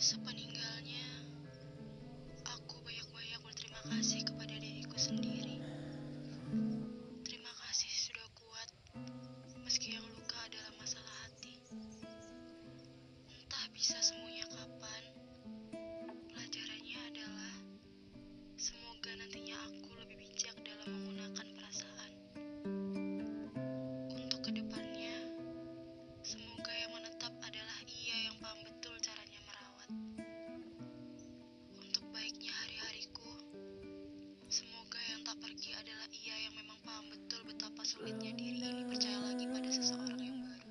そこに pergi adalah ia yang memang paham betul betapa sulitnya diri ini percaya lagi pada seseorang yang baru.